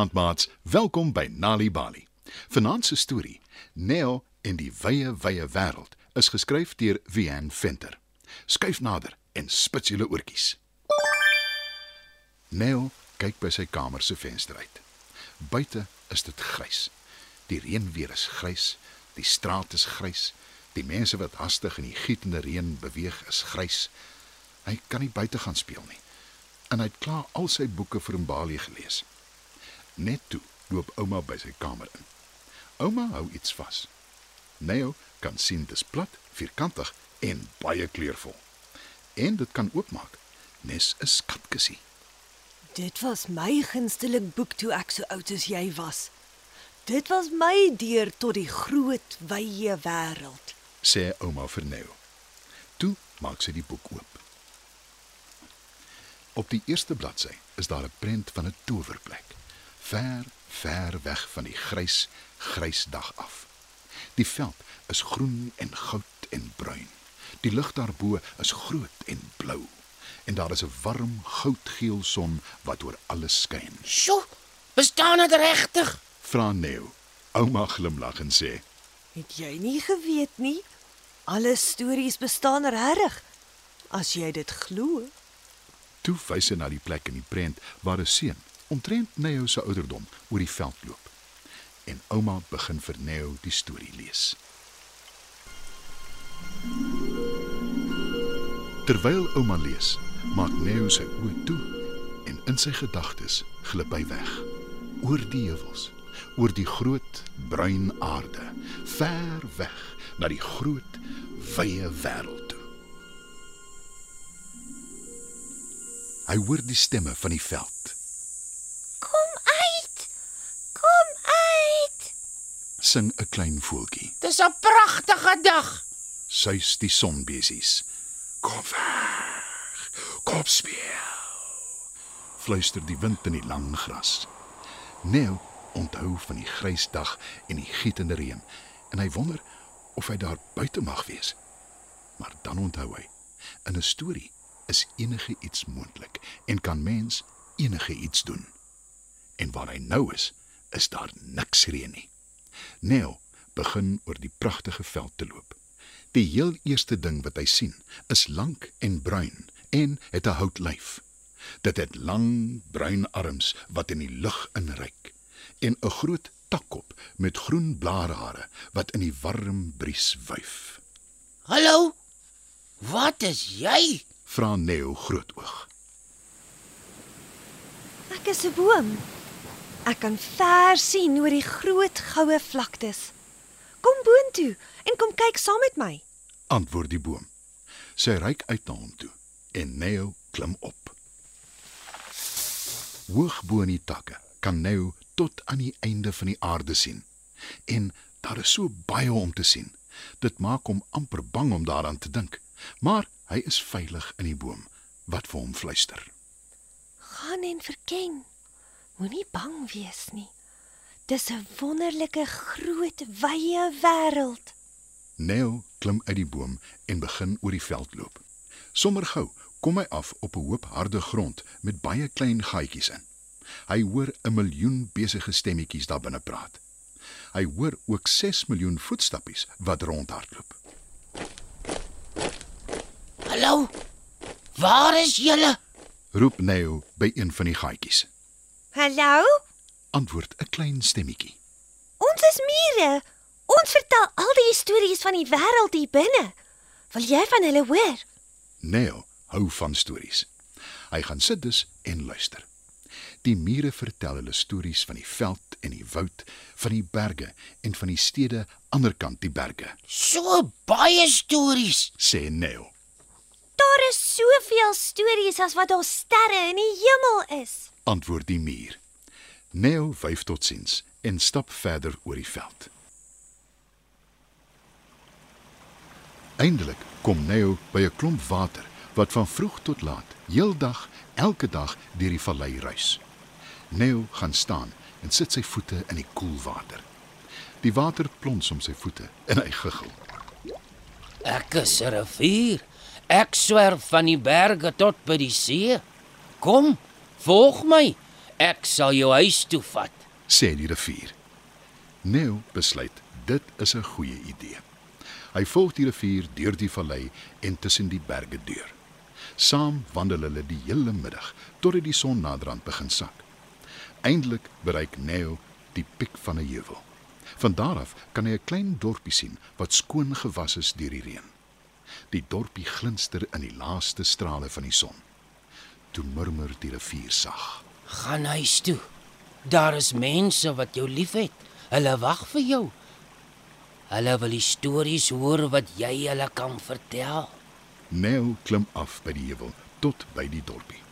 Goeienaand maats, welkom by Nali Bali. Vanaand se storie, Neo en die wye wye wêreld, is geskryf deur Vian Venter. Skuif nader en spits julle oortjies. Neo kyk by sy kamer se venster uit. Buite is dit grys. Die reënweer is grys, die straat is grys, die mense wat hastig in die gietende reën beweeg is grys. Hy kan nie buite gaan speel nie. En hy het klaar al sy boeke vir Mbali gelees. Net toe loop ouma by sy kamer in. Ouma hou iets vas. Neo kan sien dis plat, vierkantig en baie kleurvol. En dit kan oopmaak. Nes 'n skatkissie. Dit was my gunsteling boek toe ek so oud as jy was. Dit was my deur tot die groot wye wêreld. sê ouma vir Neo. Toe maak sy die boek oop. Op die eerste bladsy is daar 'n prent van 'n towerplek. Ver, ver weg van die grys, grys dag af. Die veld is groen en goud en bruin. Die lug daarbo is groot en blou. En daar is 'n warm goudgeel son wat oor alles skyn. Sjoe, bestaan dit regtig? Vra Neo. Ouma glimlag en sê: Het jy nie geweet nie? Alle stories bestaan regtig. As jy dit glo. Toe wys hy na die plek in die prent waar 'n seun, omtrent Neo se ouderdom, oor die veld loop. En ouma begin vir Neo die storie lees. Terwyl ouma lees, maak Neo sy oë toe en in sy gedagtes glip hy weg oor die heuwels, oor die groot bruin aarde, ver weg na die groot wye wêreld toe. Hy hoor die stemme van die veld. Kom uit. Kom uit. Sing 'n klein voeltjie. Dis 'n pragtige dag. Suis die sonbesies. Kom weg. Kom speel. Fluister die wind in die lang gras. Neo onthou van die grys dag en die gietende reën en hy wonder of hy daar buite mag wees. Maar dan onthou hy, in 'n storie is enige iets moontlik en kan mens enige iets doen. En waar hy nou is, is daar niks reën nie. Neo begin oor die pragtige veld te loop. Die heel eerste ding wat hy sien, is lank en bruin en het 'n houtlyf. Dit het lang bruin arms wat in die lug inreik en 'n groot takkop met groen blaarhare wat in die warm bries wuif. Hallo. Wat is jy? Vra Neo grootoog. Ek is 'n boom. Ek kan ver sien oor die groot goue vlaktes. Kom boontoe en kom kyk saam met my. Antwoord die boom. Sy reik uit na hom toe en Neo klim op. Hoog bo in die takke kan Neo tot aan die einde van die aarde sien. En daar is so baie om te sien. Dit maak hom amper bang om daaraan te dink. Maar hy is veilig in die boom wat vir hom fluister. Gaan en verken. Moenie bang wees nie. Dis 'n wonderlike groot wye wêreld. Neo klim uit die boom en begin oor die veld loop. Sommer gou kom hy af op 'n hoop harde grond met baie klein gaatjies in. Hy hoor 'n miljoen besige stemmetjies daar binne praat. Hy hoor ook 6 miljoen voetstappies wat rondhardloop. Hallo. Waar is julle? Roep Neo by een van die gaatjies. Hallo? Antwoord 'n klein stemmetjie. Ons is mure. Ons vertel al die stories van die wêreld hier binne. Wil jy van hulle hoor? Neo hou van stories. Hy gaan sit dus en luister. Die mure vertel hulle stories van die veld en die woud, van die berge en van die stede aanderkant die berge, So baie stories. sê Neo. Daar is soveel stories as wat daar sterre in die hemel is. Antwoord die muur. Neo wyf totsiens en stap verder oor die veld. Eindelik kom Neo by 'n klomp water wat van vroeg tot laat, heeldag, elke dag deur die vallei ruis. Neo gaan staan en sit sy voete in die koel water. Die water plons om sy voete en hy giggel. Ek is 'n rivier. Ek swerf van die berge tot by die see. Kom, volg my. Ek sal jou huis toe vat. sê die rivier. Neo besluit dit is 'n goeie idee. Hy volg die rivier deur die vallei en tussen die berge deur. Saam wandel hulle die hele middag totdat die son naderhand begin sak. Eindelik bereik Neo die piek van 'n heuwel. Van daar af kan hy 'n klein dorpie sien wat skoon gewas is deur die reën. Die dorpie glinster in die laaste strale van die son. Toe murmur die rivier sag. Gaan huis toe. Daar is mense wat jou liefhet. Hulle wag vir jou. Hulle wil die stories hoor wat jy hulle kan vertel. Neo klim af by die heuwel tot by die dorpie.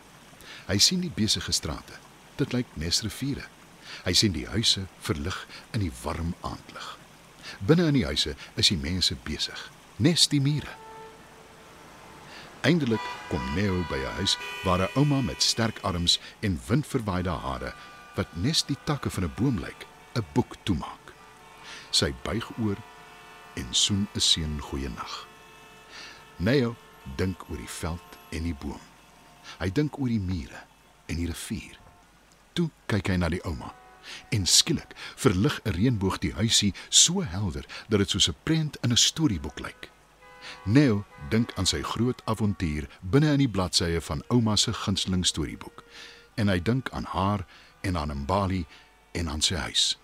Hy sien die besige strate. Dit lyk nes riviere. Hy sien die huise verlig in die warm aandlig. Binne in die huise is die mense besig, nes die mure. Eindelik kom Neo by 'n huis waar 'n ouma met sterk arms en windverwaaide hare wat nes die takke van 'n boom lyk, 'n boek toemaak. Sy buig oor en soen 'n seun goeienag. Neo dink oor die veld en die boom. Hy dink oor die mure en die rivier. Toe kyk hy na die ouma en skielik verlig 'n reënboog die huisie so helder dat dit soos 'n prent in 'n storieboek lyk. Neo dink aan sy groot avontuur binne in die bladsye van ouma se gunsteling storieboek en hy dink aan haar en aan Mbali en aan sy huis.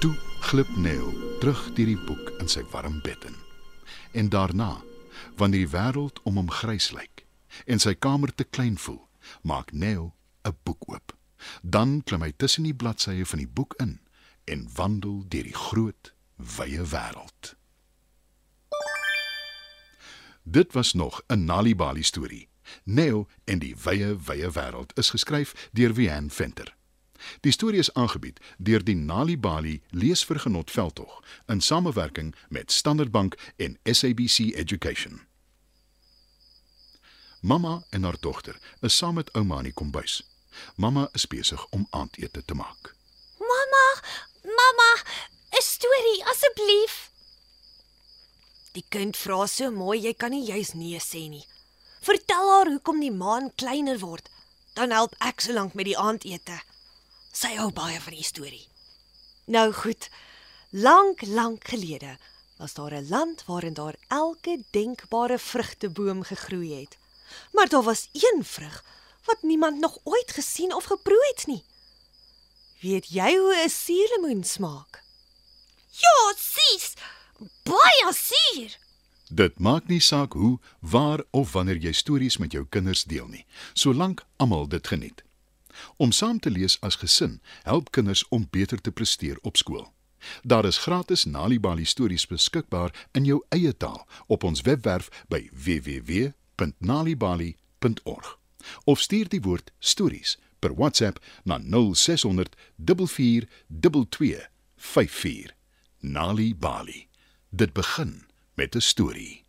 Toe glip Neo terug deur die boek in sy warm bed in. En daarna, wanneer die wêreld om hom grys lyk en sy kamer te klein voel, maak Neo 'n boek oop. Dan klim hy tussen die bladsye van die boek in en wandel deur die groot, wye wêreld. Dit was nog 'n Nalibali storie. Neo en die wye, wye wêreld is geskryf deur Wian Venter. Die storie is aangebied deur die Nalibali Leesvergenot Veldtog in samewerking met Standard Bank en SABC Education. Mamma en haar dogter is saam met ouma in die kombuis. Mamma is besig om aandete te maak. Mamma, mamma, storie asseblief. Die kind vra so mooi, jy kan nie juis nee sê nie. Vertel haar hoekom die maan kleiner word, dan help ek solank met die aandete. Sy hou baie van die storie. Nou goed. Lank, lank gelede was daar 'n land waarin daar elke denkbare vrugteboom gegroei het. Maar daar was een vrug wat niemand nog ooit gesien of geproe het nie. Weet jy hoe 'n suurlemoen smaak? Ja, sis. Baie suur. Dit maak nie saak hoe, waar of wanneer jy stories met jou kinders deel nie, solank almal dit geniet. Om saam te lees as gesin help kinders om beter te presteer op skool. Daar is gratis Nalibali stories beskikbaar in jou eie taal op ons webwerf by www.nalibali.org. Of stuur die woord stories per WhatsApp na 0600 442 54. Nali Bali. Dit begin met 'n storie.